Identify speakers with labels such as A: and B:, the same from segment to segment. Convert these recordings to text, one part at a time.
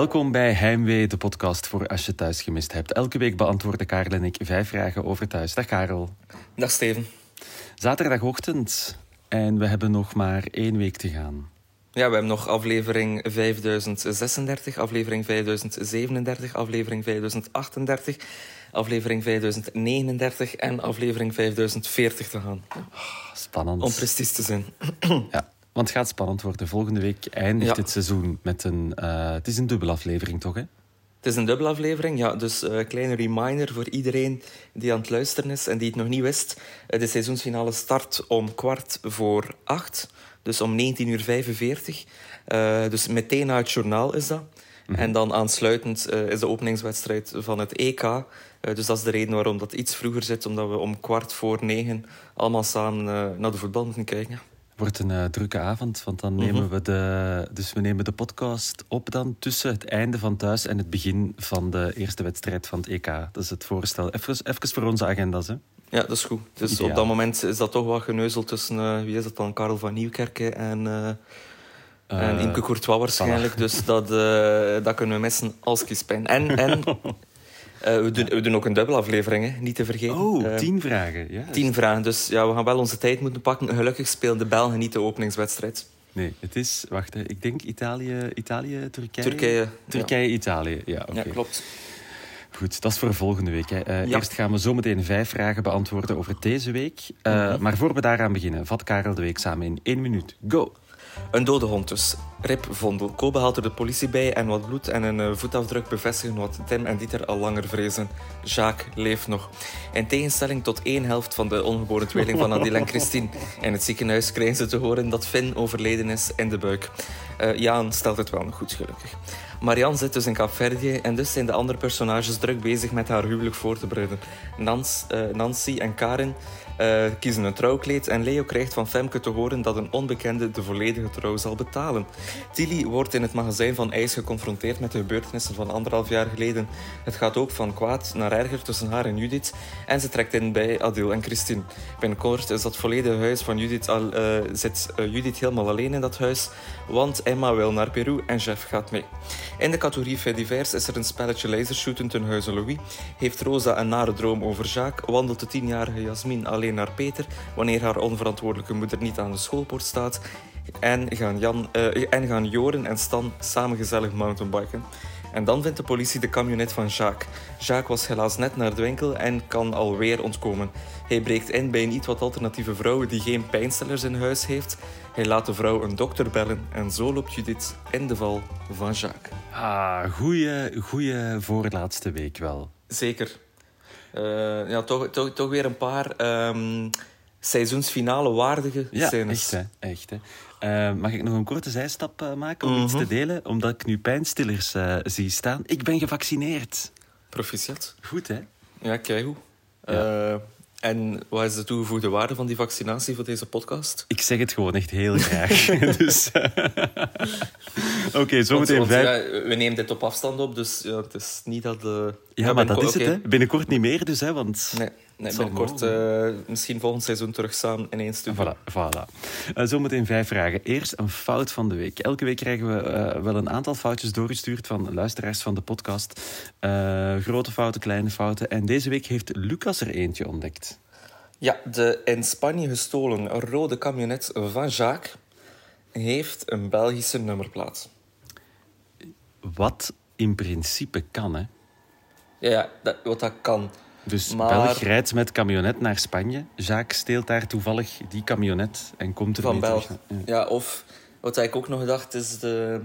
A: Welkom bij Heimwee, de podcast voor als je thuis gemist hebt. Elke week beantwoorden Karel en ik vijf vragen over thuis. Dag Karel.
B: Dag Steven.
A: Zaterdagochtend en we hebben nog maar één week te gaan.
B: Ja, we hebben nog aflevering 5036, aflevering 5037, aflevering 5038, aflevering 5039 en aflevering 5040 te gaan.
A: Spannend.
B: Om precies te zijn.
A: Ja, want het gaat spannend worden. Volgende week eindigt
B: Ja.
A: het seizoen met een... eh, het is een dubbele aflevering, toch? Hè?
B: Het is een dubbele aflevering, ja, dus een kleine reminder voor iedereen die aan het luisteren is en die het nog niet wist. Eh, De seizoensfinale start om kwart voor acht, dus om 19.45 uur. Eh, dus meteen na het journaal is dat. En dan aansluitend eh, is de openingswedstrijd van het EK. Eh, dus dat is de reden waarom dat iets vroeger zit, omdat we om kwart voor negen allemaal samen eh, naar de voetbal moeten kijken.
A: Wordt een eh, drukke avond, want dan nemen we de... Dus we nemen de podcast op dan tussen het einde van thuis en het begin van de eerste wedstrijd van het EK. Dat is het voorstel. Even, even voor onze agenda's, hè.
B: Ja, dat is goed. Dus
A: Ideaal.
B: op dat moment is dat toch wat geneuzel tussen, eh, wie is dat dan, Karel van Nieuwkerken en, eh en Imke Courtois waarschijnlijk. Dus dat, dat kunnen we missen als kiespijn. En, en eh, we, doen, we doen ook een dubbele aflevering, hè, niet te vergeten.
A: Oh,
B: Eh,
A: tien vragen. Ja,
B: tien vragen. Dus ja, we gaan wel onze tijd moeten pakken. Gelukkig spelen de Belgen niet de openingswedstrijd.
A: Nee, het is... Wacht, hè. ik denk Italië, Italië Turkije...
B: Turkije.
A: Turkije, Italië. Ja, oké.
B: Ja, klopt.
A: Goed, dat is voor volgende week. Hè. Eh,
B: Ja.
A: Eerst gaan we zometeen vijf vragen beantwoorden over deze week. Eh,
B: Mhm.
A: Maar voor we daaraan beginnen, vat Karel de week samen in één minuut. Go!
B: Een dode hond dus. Rip Vondel. Kobe haalt er de politie bij en wat bloed en een eh, voetafdruk bevestigen wat Tim en Dieter al langer vrezen. Jacques leeft nog. In tegenstelling tot één helft van de ongeboren tweeling van Adil en Christine. In het ziekenhuis krijgen ze te horen dat Finn overleden is in de buik. Eh, Jaan stelt het wel nog goed, gelukkig. Marianne zit dus in Capverdië en dus zijn de andere personages druk bezig met haar huwelijk voor te bereiden. Nans, eh, Nancy en Karin eh, kiezen een trouwkleed en Leo krijgt van Femke te horen dat een onbekende de volledige trouw zal betalen. Tilly wordt in het magazijn van IJs geconfronteerd met de gebeurtenissen van anderhalf jaar geleden. Het gaat ook van kwaad naar erger tussen haar en Judith en ze trekt in bij Adil en Christine. Binnenkort is dat volledige huis van Judith al, eh, zit eh, Judith helemaal alleen in dat huis, want Emma wil naar Peru en Jeff gaat mee. In de categorie is er een spelletje lasershooten ten huize Louis. Heeft Rosa een nare droom over Jacques? Wandelt de tienjarige Jasmin alleen naar Peter wanneer haar onverantwoordelijke moeder niet aan de schoolpoort staat? En gaan, Jan, eh, en gaan Joren en Stan samen gezellig mountainbiken? En dan vindt de politie de camionet van Jacques. Jacques was helaas net naar de winkel en kan alweer ontkomen. Hij breekt in bij een iets wat alternatieve vrouw die geen pijnstillers in huis heeft. Hij laat de vrouw een dokter bellen en zo loopt Judith in de val van Jacques.
A: Ah, goeie, goeie voorlaatste week wel.
B: Zeker. Eh, ja, toch, toch, toch weer een paar ehm, seizoensfinale waardige
A: Ja,
B: scènes.
A: echt hè. Echt, hè. Eh, mag ik nog een korte zijstap eh, maken om iets
B: Mhm.
A: te delen? Omdat ik nu pijnstillers zie staan. Ik ben gevaccineerd.
B: Proficiat.
A: Goed, hè?
B: Ja, kijk hoe.
A: Ja.
B: Eh, en wat is de toegevoegde waarde van die vaccinatie voor deze podcast?
A: Ik zeg het gewoon echt heel graag. dus, eh, Oké,
B: Want,
A: zometeen
B: want,
A: vijf...
B: ja, we nemen dit op afstand op, dus ja, het is niet dat... de
A: Ja, maar dat is het, hè. Binnenkort niet meer dus, hè, want...
B: Nee, nee binnenkort eh, misschien volgend seizoen terug samen in één studio.
A: Voilà, voilà. Eh, zometeen vijf vragen. Eerst een fout van de week. Elke week krijgen we eh, wel een aantal foutjes doorgestuurd van luisteraars van de podcast. Grote fouten, kleine fouten. En deze week heeft Lucas er eentje ontdekt.
B: Ja, de in Spanje gestolen rode camionet van Jacques heeft een Belgische nummerplaat.
A: Wat in principe kan, hè.
B: Ja, ja dat, wat dat kan.
A: Dus
B: Maar-
A: Belg rijdt met camionet naar Spanje. Jacques steelt daar toevallig die camionet en komt er
B: Van
A: mee
B: Belg.
A: terug. Ja.
B: Ja, of wat ik ook nog gedacht is, de,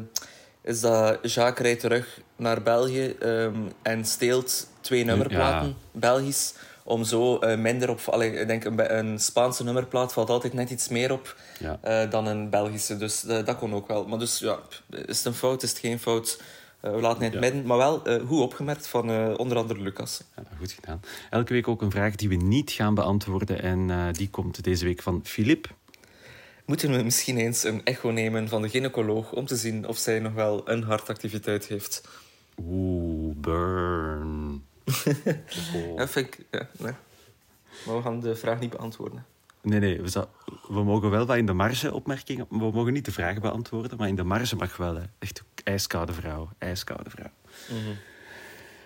B: is dat Jacques rijdt terug naar België ehm, en steelt twee nummerplaten, Belgisch, om zo eh, minder op... Allee, ik denk een, Spaanse nummerplaat valt altijd net iets meer op
A: Ja.
B: eh, dan een Belgische. Dus eh, dat kon ook wel. Maar dus ja, is het een fout, is het geen fout? Eh, we laten het
A: Ja.
B: midden. Maar wel eh, goed opgemerkt van eh, onder andere Lucas.
A: Ja, goed gedaan. Elke week ook een vraag die we niet gaan beantwoorden. En die komt deze week van Filip.
B: Moeten we misschien eens een echo nemen van de gynaecoloog om te zien of zij nog wel een hartactiviteit heeft?
A: Oeh, burn. Oh.
B: Ja, vind ik... Ja, nee. Maar we gaan de vraag niet beantwoorden.
A: Nee, nee, we, we mogen wel wat in de marge opmerkingen. We mogen niet de vragen beantwoorden, maar in de marge mag wel. Hè. Echt ijskoude vrouw. Ijskoude vrouw.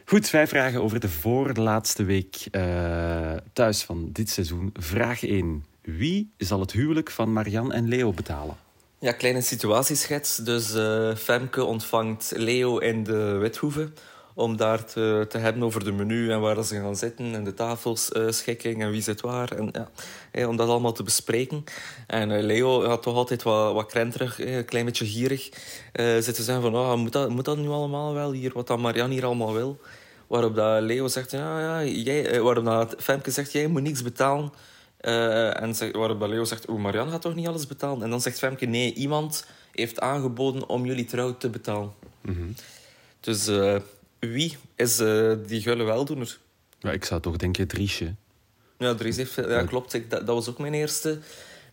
A: Goed, vijf vragen over de voorlaatste week uh, thuis van dit seizoen. Vraag 1. Wie zal het huwelijk van Marianne en Leo betalen?
B: Ja, kleine situatieschets. Dus uh, Femke ontvangt Leo in de Withoeve om daar te, te hebben over de menu en waar ze gaan zitten en de tafelsschikking uh, en wie zit waar. En, ja, om dat allemaal te bespreken. En uh, Leo had toch altijd wat, wat krenterig, een klein beetje gierig uh, zitten zeggen van oh, moet, dat, moet dat nu allemaal wel hier, wat dat Marianne hier allemaal wil. Waarop dat Leo zegt, ja, ja, jij, waarop dat Femke zegt, jij moet niks betalen. Uh, en zeg, waarop Leo zegt, oh, Marianne gaat toch niet alles betalen? En dan zegt Femke, nee, iemand heeft aangeboden om jullie trouw te betalen.
A: Mm -hmm.
B: Dus uh, wie is uh, die gulle weldoener?
A: Ja, ik zou toch denken Driesje.
B: Ja, Dries heeft... Ja, klopt. Ik, dat, dat, was ook mijn eerste,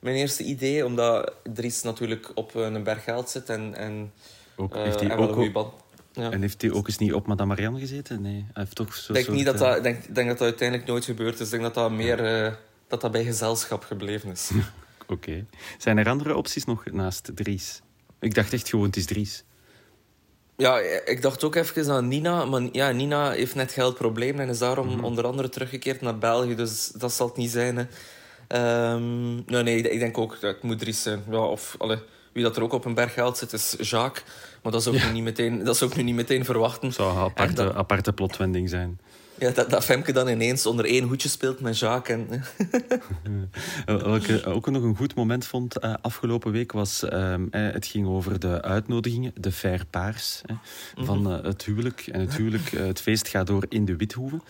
B: mijn eerste idee. Omdat Dries natuurlijk op een berg geld zit en... en
A: ook, heeft hij ook... Een band. Ja. En heeft hij ook eens niet op Madame Marianne gezeten? Nee, hij heeft toch zo
B: denk
A: soort,
B: niet dat dat, denk, denk dat dat uiteindelijk nooit gebeurd is. Ik denk dat dat meer... Uh, dat dat bij gezelschap gebleven is.
A: Oké. Okay. Zijn er andere opties nog naast Dries? Ik dacht echt gewoon, het is Dries.
B: Ja, ik dacht ook even aan Nina. Maar ja, Nina heeft net geldproblemen en is daarom mm -hmm. onder andere teruggekeerd naar België. Dus dat zal het niet zijn. Hè. Um, nee, nee, ik denk ook dat het moet Dries zijn. Ja, of alle, wie dat er ook op een berg geld zit, is Jacques. Maar dat is ook, ja. nu, niet meteen, dat is ook nu niet meteen verwachten.
A: zou een aparte, dat, aparte plotwending zijn.
B: Ja, dat, dat Femke dan ineens onder één hoedje speelt met Jacques. En...
A: Wat ik ook nog een goed moment vond uh, afgelopen week was... Uh, het ging over de uitnodigingen, de fair paars uh, van uh, het huwelijk. En het huwelijk, het feest gaat door in de Withoeve.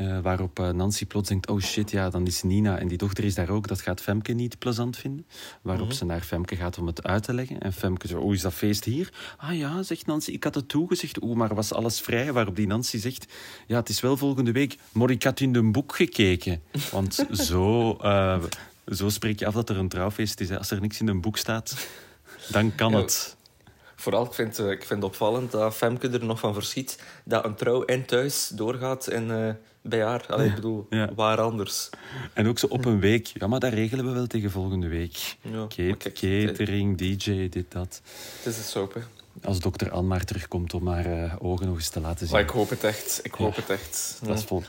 A: Uh, waarop uh, Nancy plots denkt, oh shit, ja, dan is Nina en die dochter is daar ook. Dat gaat Femke niet plezant vinden. Waarop mm -hmm. ze naar Femke gaat om het uit te leggen. En Femke zegt, oh, is dat feest hier? Ah ja, zegt Nancy, ik had het toegezegd. Oeh, maar was alles vrij? Waarop die Nancy zegt, ja, het is wel volgende week. Maar ik had in een boek gekeken. Want zo, uh, zo spreek je af dat er een trouwfeest is. Hè. Als er niks in een boek staat, dan kan ja. het.
B: Vooral, ik vind, ik vind het opvallend dat Femke er nog van verschiet dat een trouw en thuis doorgaat in bij haar. Allee, ik bedoel, ja. waar anders.
A: En ook zo op een week. Ja, maar dat regelen we wel tegen volgende week.
B: Ja,
A: catering, DJ, dit, dat.
B: Het is een soap, hè.
A: Als dokter Anne maar terugkomt om haar uh, ogen nog eens te laten zien.
B: Maar ik hoop het echt. Ik hoop het echt.
A: Dat is vol.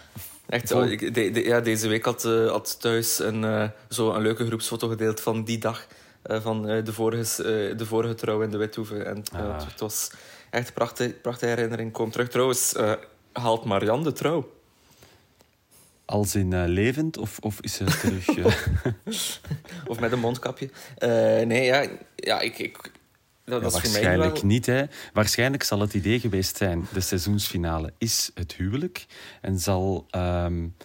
B: Echt, vol. Ik, de, de, ja, deze week had, uh, had thuis een, uh, zo een leuke groepsfoto gedeeld van die dag. Van de, vorige, de vorige trouw in de Withoeve. En ah. het, het, was echt een prachtige, prachtige herinnering. Kom terug. Trouwens, haalt Marianne de trouw?
A: Als in uh, levend of, of is ze terug? Uh...
B: of met een mondkapje? Uh, nee, ja, ja ik. ik dat,
A: ja,
B: is
A: waarschijnlijk
B: wel...
A: niet. Hè. Waarschijnlijk zal het idee geweest zijn: de seizoensfinale is het huwelijk. En zal, um,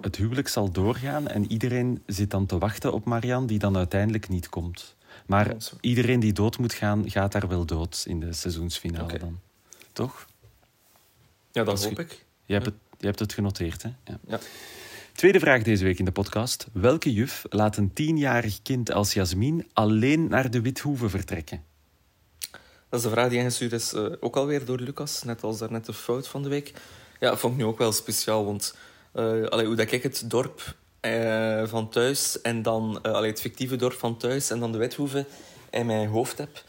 A: het huwelijk zal doorgaan. En iedereen zit dan te wachten op Marianne, die dan uiteindelijk niet komt. Maar iedereen die dood moet gaan, gaat daar wel dood in de seizoensfinale okay. dan. Toch?
B: Ja, dat hoop ik.
A: Je hebt het je hebt het genoteerd, hè? Ja.
B: ja.
A: Tweede vraag deze week in de podcast. Welke juf laat een tienjarig kind als Jasmin alleen naar de Withoeve vertrekken?
B: Dat is de vraag die ingestuurd is, uh, ook alweer door Lucas, net als daarnet de fout van de week. Ja, dat vond ik nu ook wel speciaal, want uh, allee, hoe dat ik het dorp uh, van thuis en dan allee, het fictieve dorp van thuis en dan de Withoeve in mijn hoofd heb,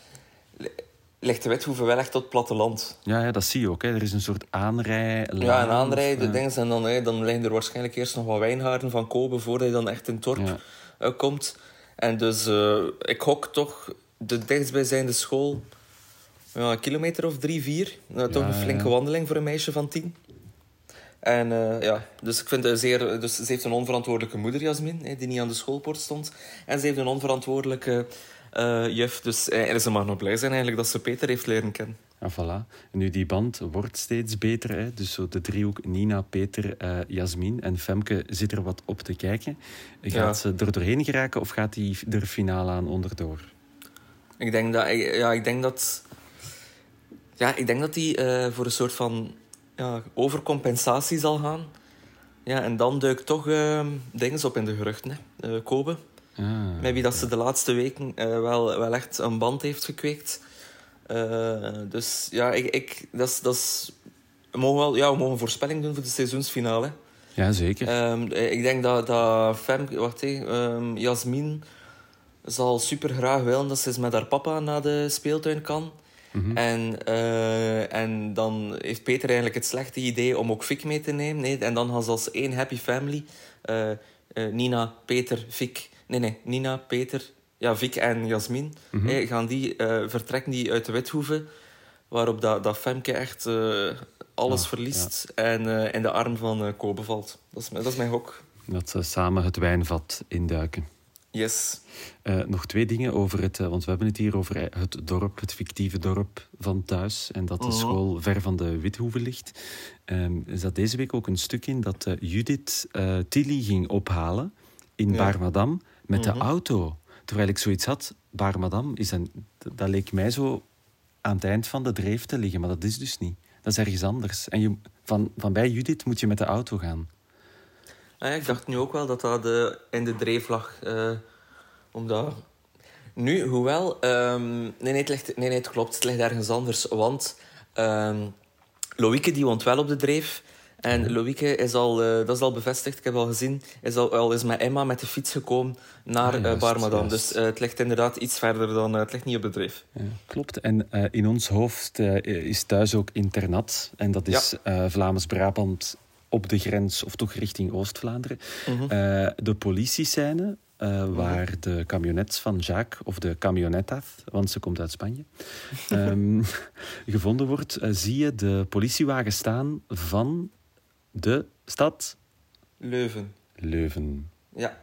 B: ligt de Withoeve wel echt tot platteland.
A: Ja, ja, dat zie je ook. Hè. Er is een soort aanrij.
B: Ja, een aanrij. De dingen en dan, hè, dan liggen er waarschijnlijk eerst nog wat wijngaarden van kopen voordat je dan echt in het dorp ja. komt. En dus ik hok toch de dichtstbijzijnde school ja, een kilometer of drie, vier. Nou, toch een flinke wandeling voor een meisje van tien. En uh, ja, dus ik vind het zeer... Dus ze heeft een onverantwoordelijke moeder, Jasmin, hè, die niet aan de schoolpoort stond. En ze heeft een onverantwoordelijke uh, juf. Dus uh, ze mag nog blij zijn eigenlijk dat ze Peter heeft leren kennen.
A: Ja, voilà. En nu, die band wordt steeds beter. Hè? Dus zo de driehoek Nina, Peter, uh, Jasmin. En Femke zit er wat op te kijken. Gaat ja. ze er doorheen geraken of gaat hij er finale aan onderdoor?
B: Ik denk dat... Ja, ik denk dat... Ja, ik denk dat hij voor een soort van ja, overcompensatie zal gaan. Ja, en dan duikt toch dingen op in de geruchten. Hè. Kobe.
A: Ah,
B: Maybe dat ze de laatste weken uh, wel, wel echt een band heeft gekweekt. Uh, dus ja, ik, ik, dat is, dat is, we, mogen wel, ja, we mogen een voorspelling doen voor de seizoensfinale.
A: Ja, zeker.
B: Um, ik denk dat, dat Fem, wacht, hey, um, Jasmin zal super graag willen dat ze eens met haar papa naar de speeltuin kan. En, eh, en dan heeft Peter eigenlijk het slechte idee om ook Fik mee te nemen. Nee? En dan gaan ze als één happy family. eh, eh, Nina, Peter, Fik. Nee, nee, Nina, Peter, ja, Fik en Jasmin. hè, gaan die, vertrekken die uit de Withoeve. Waarop dat, dat Femke echt alles verliest en in de arm van Kobe valt. Dat is, mijn- dat is mijn gok.
A: Dat ze samen het wijnvat induiken.
B: Yes.
A: Eh, nog twee dingen over het, eh, want we hebben het hier over eh, het dorp, het fictieve dorp van thuis. En dat de
B: Mhm.
A: school ver van de Withoeve ligt. Ehm, er zat deze week ook een stuk in dat Judith Tilly ging ophalen in
B: Ja.
A: Baarmadam met
B: Mhm.
A: de auto. Terwijl ik zoiets had, Baarmadam, is een, dat leek mij zo aan het eind van de dreef te liggen. Maar dat is dus niet. Dat is ergens anders. En je, van, van bij Judith moet je met de auto gaan.
B: Ah ja, ik dacht nu ook wel dat dat eh, in de dreef lag. omdat... Nu, hoewel... ehm, nee, nee, het ligt, nee, nee, het klopt. Het ligt ergens anders. Want ehm Loïke die woont wel op de dreef. En Loïke is al, eh, dat is al bevestigd, ik heb al gezien, is al, al is met Emma met de fiets gekomen naar
A: Ah, juist, juist.
B: Dus het ligt inderdaad iets verder dan... het ligt niet op de dreef.
A: Ja, klopt. En in ons hoofd is thuis ook internat. En dat is Vlaams-Brabant op de grens, of toch richting Oost-Vlaanderen.
B: Mhm.
A: Eh, de politiescène, eh, waar de camionet van Jacques, of de camionetta, want ze komt uit Spanje, ehm, gevonden wordt, eh, zie je de politiewagen staan van de stad
B: Leuven.
A: Leuven.
B: Ja,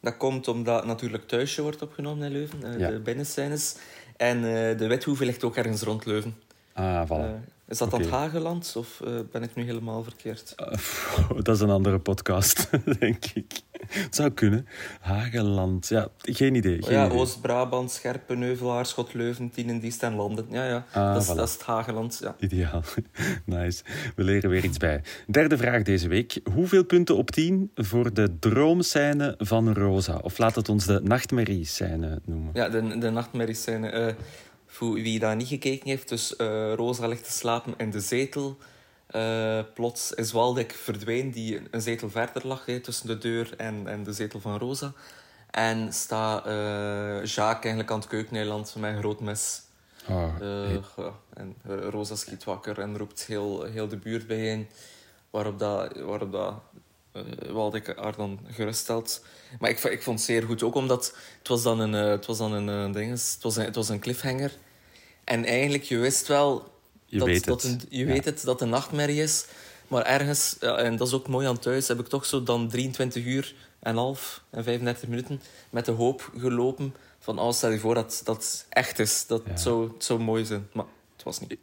B: dat komt omdat natuurlijk thuisje wordt opgenomen in Leuven,
A: Ja.
B: de binnenscènes. En de Wethoeve ligt ook ergens rond Leuven.
A: Ah, voilà.
B: Eh, is dat dan het Hageland of eh, ben ik nu helemaal verkeerd?
A: Eh, dat is een andere podcast, denk ik. Het zou kunnen. Hageland, ja, geen idee. Geen
B: ja. Oost-Brabant, Scherpen, Heuvelaar, Schot, Leuven, Tienendiest en Landen. Ja, ja.
A: Ah,
B: dat, is,
A: voilà.
B: dat is het Hageland. Ja.
A: Ideaal. Nice. We leren weer iets bij. Derde vraag deze week. Hoeveel punten op 10 voor de droomscène van Rosa? Of laat het ons de nachtmerriescène noemen.
B: Ja, de, de nachtmerriescène. Voor wie daar niet gekeken heeft, dus eh, Rosa ligt te slapen in de zetel. Eh, plots is Waldeck verdwenen, die een zetel verder lag hè, tussen de deur en, en de zetel van Rosa. En staat eh Jacques eigenlijk aan het keukeneiland met een groot mes.
A: Oh,
B: ja, en Rosa schiet wakker en roept heel, heel de buurt bijeen. Waarop dat, waarop dat eh, Waldeck haar dan geruststelt. Maar ik, ik vond het zeer goed, ook omdat het was dan een, eh, het was dan een, eh, dinges, het was een, het was een cliffhanger. En eigenlijk, je wist wel
A: Je
B: dat,
A: weet
B: dat
A: het.
B: een, je
A: Ja.
B: weet het, dat een nachtmerrie is. Maar ergens, ja, en dat is ook mooi aan thuis, heb ik toch zo dan 23 uur en half en 35 minuten met de hoop gelopen van, oh, stel je voor dat dat echt is. Dat
A: Ja.
B: het, zou, het zou mooi zijn. Maar het was niet.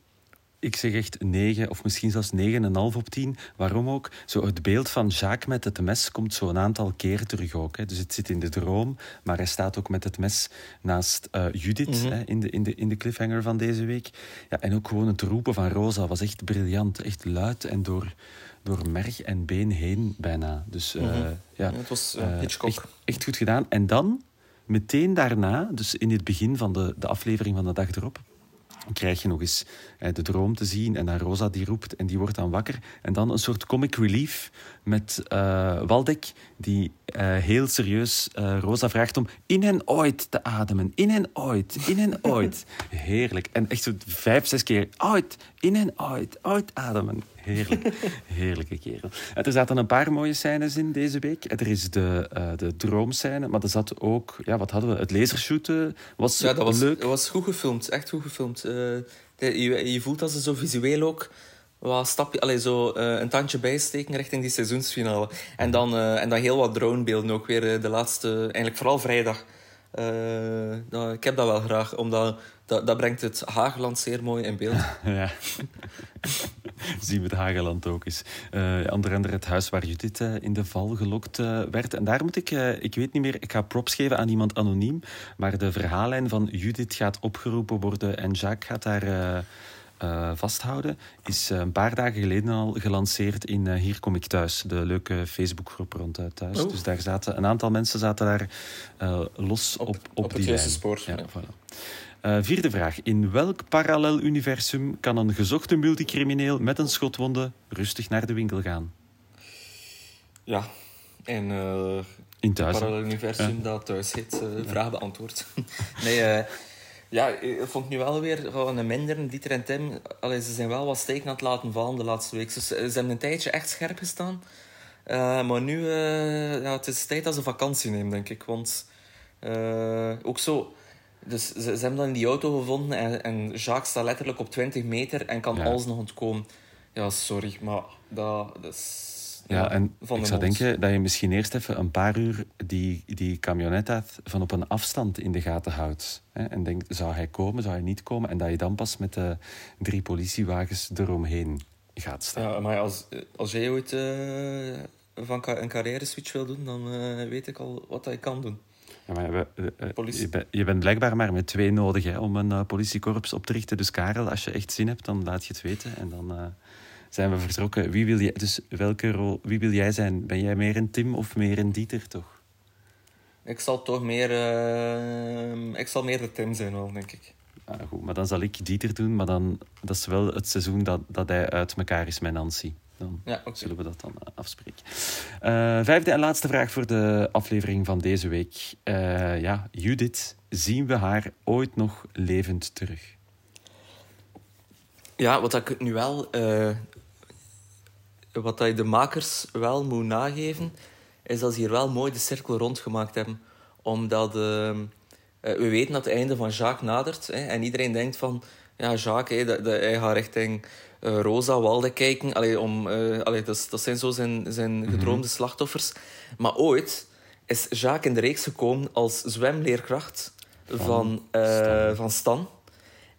A: Ik zeg echt 9 of misschien zelfs 9,5 op 10. Waarom ook? Zo het beeld van Jacques met het mes komt zo een aantal keer terug ook. Hè. Dus het zit in de droom, maar hij staat ook met het mes naast eh, Judith
B: Mhm.
A: hè, in, de, in, de, in de cliffhanger van deze week. Ja, en ook gewoon het roepen van Rosa was echt briljant. Echt luid en door, door merg en been heen bijna. Dus eh,
B: Mhm.
A: ja,
B: Ja, het was eh, Hitchcock.
A: echt, echt goed gedaan. En dan, meteen daarna, dus in het begin van de, de aflevering van de dag erop, krijg je nog eens eh, de droom te zien en dan Rosa die roept en die wordt dan wakker. En dan een soort comic relief met eh Waldeck die eh, heel serieus eh, Rosa vraagt om in en ooit te ademen. In en ooit, in en ooit. Heerlijk. En echt zo vijf, zes keer ooit, in en ooit, ooit ademen. Heerlijk. Heerlijke kerel. En er zaten een paar mooie scènes in deze week. Er is de, eh de droomscène, maar er zat ook... Ja, wat hadden we? Het lasershooten was,
B: Ja, dat was,
A: leuk.
B: dat was goed gefilmd. Echt goed gefilmd. Eh, de- je, je voelt dat ze zo visueel ook wat stapje, allee, zo, eh, een tandje bijsteken richting die seizoensfinale. En dan, eh, en dan heel wat dronebeelden ook weer eh, de laatste... Eigenlijk vooral vrijdag. Eh, dat- ik heb dat wel graag, omdat dat, dat brengt het Hageland zeer mooi in beeld.
A: Ja. Zien we het Hageland ook eens. Onder andere het huis waar Judith eh, in de val gelokt eh, werd. En daar moet ik, ik weet niet meer, ik ga props geven aan iemand anoniem. Maar de verhaallijn van Judith gaat opgeroepen worden en Jacques gaat daar vasthouden. Is een paar dagen geleden al gelanceerd in Hier Kom Ik Thuis. De leuke Facebookgroep rond eh, thuis.
B: Oh.
A: Dus daar zaten, een aantal mensen zaten daar los op,
B: Op-
A: op,
B: op het
A: die
B: juiste spoor,
A: Ja,
B: ja.
A: voilà. Eh, vierde vraag. In welk parallel universum kan een gezochte multicrimineel met een schotwonde rustig naar de winkel gaan?
B: Ja. En eh
A: In thuis. hè?
B: parallel universum dat thuis heet, eh, vraag beantwoord. nee, Ja, ik vond nu wel weer gewoon een minder. Dieter en Tim, allee, ze zijn wel wat steken aan het laten vallen de laatste week. Dus, ze hebben een tijdje echt scherp gestaan. Uh, maar nu, uh, ja, het is tijd dat ze vakantie nemen, denk ik. Want uh, ook zo... Dus ze, ze, hebben dan in die auto gevonden en, en Jacques staat letterlijk op 20 meter en kan ja. alles nog ontkomen. Ja, sorry, maar dat, dat is...
A: Ja, en ik zou denken dat je misschien eerst even een paar uur die, die camionet van op een afstand in de gaten houdt. Hè, en denkt, zou hij komen, zou hij niet komen? En dat je dan pas met de drie politiewagens eromheen gaat staan.
B: Ja, maar als, als jij ooit uh, van een carrière switch wil doen, dan uh, weet ik al wat hij kan doen.
A: Ja, maar we, uh, je, ben, je, bent blijkbaar maar met twee nodig hè, om een politiekorps op te richten. Dus Karel, als je echt zin hebt, dan laat je het weten. En dan zijn we vertrokken. Wie wil, jij, dus welke rol, wie wil jij zijn? Ben jij meer een Tim of meer een Dieter, toch?
B: Ik zal toch meer... Uh, ik zal meer de Tim zijn wel, denk ik.
A: Ah, goed, maar dan zal ik Dieter doen. Maar dan, dat is wel het seizoen dat, dat hij uit elkaar is met Nancy. Dan
B: ja, okay.
A: zullen we dat dan afspreken. Uh, vijfde en laatste vraag voor de aflevering van deze week. Uh, ja, Judith, zien we haar ooit nog levend terug?
B: Ja, wat ik nu wel uh, wat je de makers wel moet nageven, is dat ze hier wel mooi de cirkel rondgemaakt hebben. Omdat we weten dat het einde van Jacques nadert. Hè, en iedereen denkt van, ja, Jacques, hè, dat, dat, hij gaat richting uh, Rosa Walde kijken. Allee, om, uh, allee, dat, dat zijn zo zijn, zijn mm -hmm. gedroomde slachtoffers. Maar ooit is Jacques in de reeks gekomen als zwemleerkracht van, van, Stan. van Stan.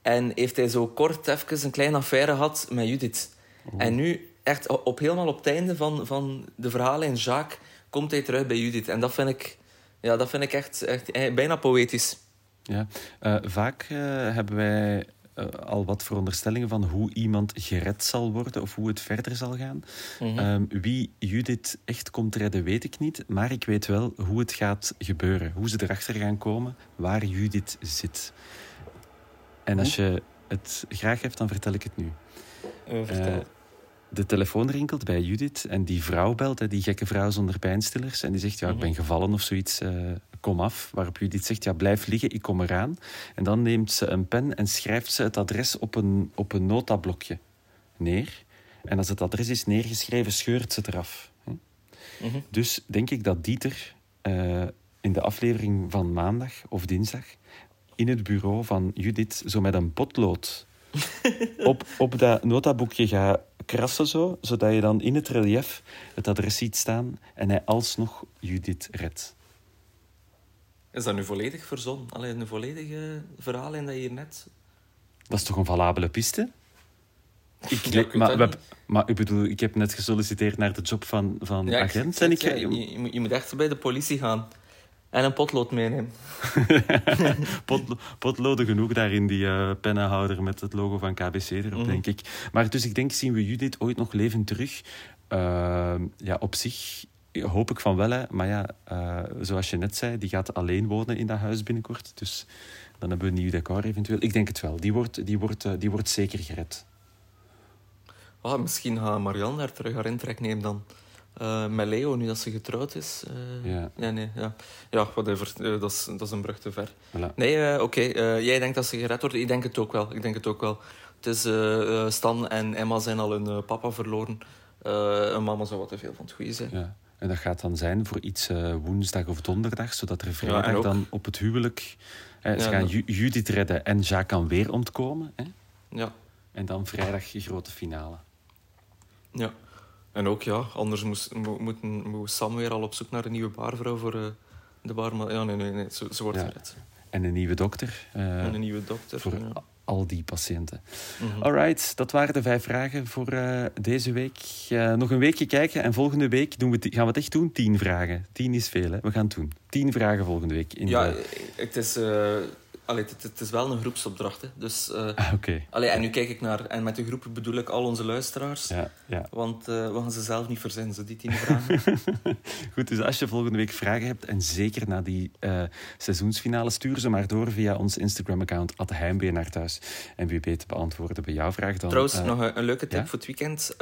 B: En heeft hij zo kort even een kleine affaire gehad met Judith. Oh. En nu echt op, helemaal op het einde van, van de verhalen in Jacques komt hij terug bij Judith. En dat vind ik, ja, dat vind ik echt, echt eh, bijna poëtisch.
A: Ja, uh, vaak uh, hebben wij uh, al wat veronderstellingen van hoe iemand gered zal worden of hoe het verder zal gaan. Mm -hmm. um, wie Judith echt komt redden, weet ik niet. Maar ik weet wel hoe het gaat gebeuren. Hoe ze erachter gaan komen waar Judith zit. En als je het graag hebt, dan vertel ik het nu.
B: vertel
A: de telefoon rinkelt bij Judith en die vrouw belt, hè, die gekke vrouw zonder pijnstillers. En die zegt, ja, ik ben gevallen of zoiets, uh, kom af. Waarop Judith zegt, ja, blijf liggen, ik kom eraan. En dan neemt ze een pen en schrijft ze het adres op een, op een notablokje neer. En als het adres is neergeschreven, scheurt ze het eraf. -hmm. Dus denk ik dat Dieter uh, in de aflevering van maandag of dinsdag in het bureau van Judith zo met een potlood op, op dat notaboekje gaat krassen, zo, zodat je dan in het relief het adres ziet staan en hij alsnog Judith redt.
B: Is dat nu volledig verzonnen? Alleen een volledige verhaal in dat je hier net...
A: Dat is toch een valabele piste? Ik, ja, maar, we, maar ik bedoel, ik heb net gesolliciteerd naar de job van, van ja, agent.
B: Ik, ik, ja, je, je moet echt bij de politie gaan. En een potlood meenemen.
A: Pot, potloden genoeg daar in die uh, pennenhouder met het logo van KBC erop, mm. denk ik. Maar dus ik denk, zien we Judith ooit nog levend terug? Uh, ja, op zich hoop ik van wel, hè. maar ja, uh, zoals je net zei, die gaat alleen wonen in dat huis binnenkort. Dus dan hebben we een nieuw decor eventueel. Ik denk het wel. Die wordt, die wordt, uh, die wordt zeker gered.
B: Oh, misschien gaat Marianne daar terug haar intrek nemen dan. Uh, met Leo, nu dat ze getrouwd is. Uh,
A: ja.
B: ja, nee, ja. Ja, whatever. Uh, dat, is, dat is een brug te ver. Voilà. Nee, oké. Okay. jij denkt dat ze gered wordt? Ik denk het ook wel. Ik denk het ook wel. Het is, Stan en Emma zijn al hun papa verloren. en mama zou wat te veel van het goede zijn.
A: Ja. En dat gaat dan zijn voor iets woensdag of donderdag, zodat er vrijdag ja, dan op het huwelijk... ze gaan Ju Judith redden en Jacques kan weer ontkomen. Hè?
B: Ja.
A: En dan vrijdag grote finale.
B: Ja. En ook, ja, anders moest, moet, moet Sam weer al op zoek naar een nieuwe baarvrouw voor uh, de bar. Maar ja, nee, nee, nee ze, ze wordt ja. gered.
A: En een nieuwe dokter.
B: Uh, en een nieuwe dokter.
A: Voor
B: ja.
A: al die patiënten. Mm -hmm. Alright, dat waren de vijf vragen voor uh, deze week. nog een weekje kijken en volgende week doen we gaan we het echt doen. Tien vragen. Tien is veel, hè. We gaan het doen. Tien vragen volgende week. In
B: ja,
A: de...
B: het is... Allee, het, het, is wel een groepsopdracht. Hè. Dus, uh,
A: ah, okay.
B: allee, en nu kijk ik naar... En met de groep bedoel ik al onze luisteraars.
A: Ja, ja.
B: Want uh, we gaan ze zelf niet verzinnen, zo die tien vragen.
A: Goed, dus als je volgende week vragen hebt... En zeker na die uh, seizoensfinale... Stuur ze maar door via ons Instagram-account... Heimwee naar thuis. En wie weet beantwoorden bij jouw vraag dan...
B: Trouwens, nog een, een, leuke tip ja? voor het weekend.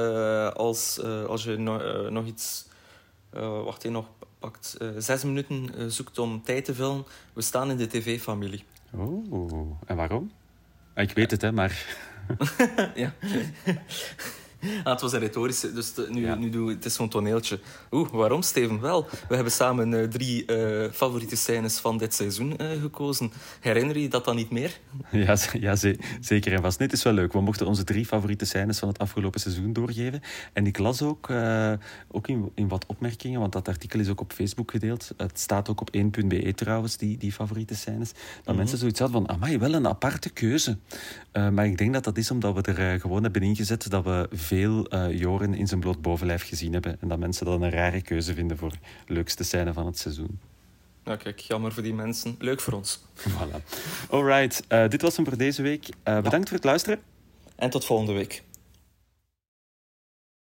B: als, als je no, nog iets... wacht even, nog pakt zes minuten zoekt om tijd te vullen. We staan in de tv-familie.
A: Oh, en waarom? Ik weet het, hè, maar...
B: ja. Ah, het was een retorische, dus te- nu,
A: Ja.
B: nu doe het is zo'n toneeltje. Oeh, waarom Steven? Wel, we hebben samen eh, drie eh, favoriete scènes van dit seizoen eh, gekozen. Herinner je dat dan niet meer?
A: Ja, ja ze- zeker en vast. Nee, het is wel leuk. We mochten onze drie favoriete scènes van het afgelopen seizoen doorgeven. En ik las ook, ook in, in wat opmerkingen, want dat artikel is ook op Facebook gedeeld. Het staat ook op 1.be trouwens, die, die favoriete scènes. Dat mensen zoiets hadden van, amai, wel een aparte keuze. Maar ik denk dat dat is omdat we er gewoon hebben ingezet dat we veel eh, Joren in zijn bloot bovenlijf gezien hebben. En dat mensen dat een rare keuze vinden voor de leukste scène van het seizoen.
B: Nou kijk, jammer voor die mensen. Leuk voor ons.
A: Voilà. Alright, eh, dit was hem voor deze week. Eh, bedankt voor het luisteren.
B: En tot volgende week.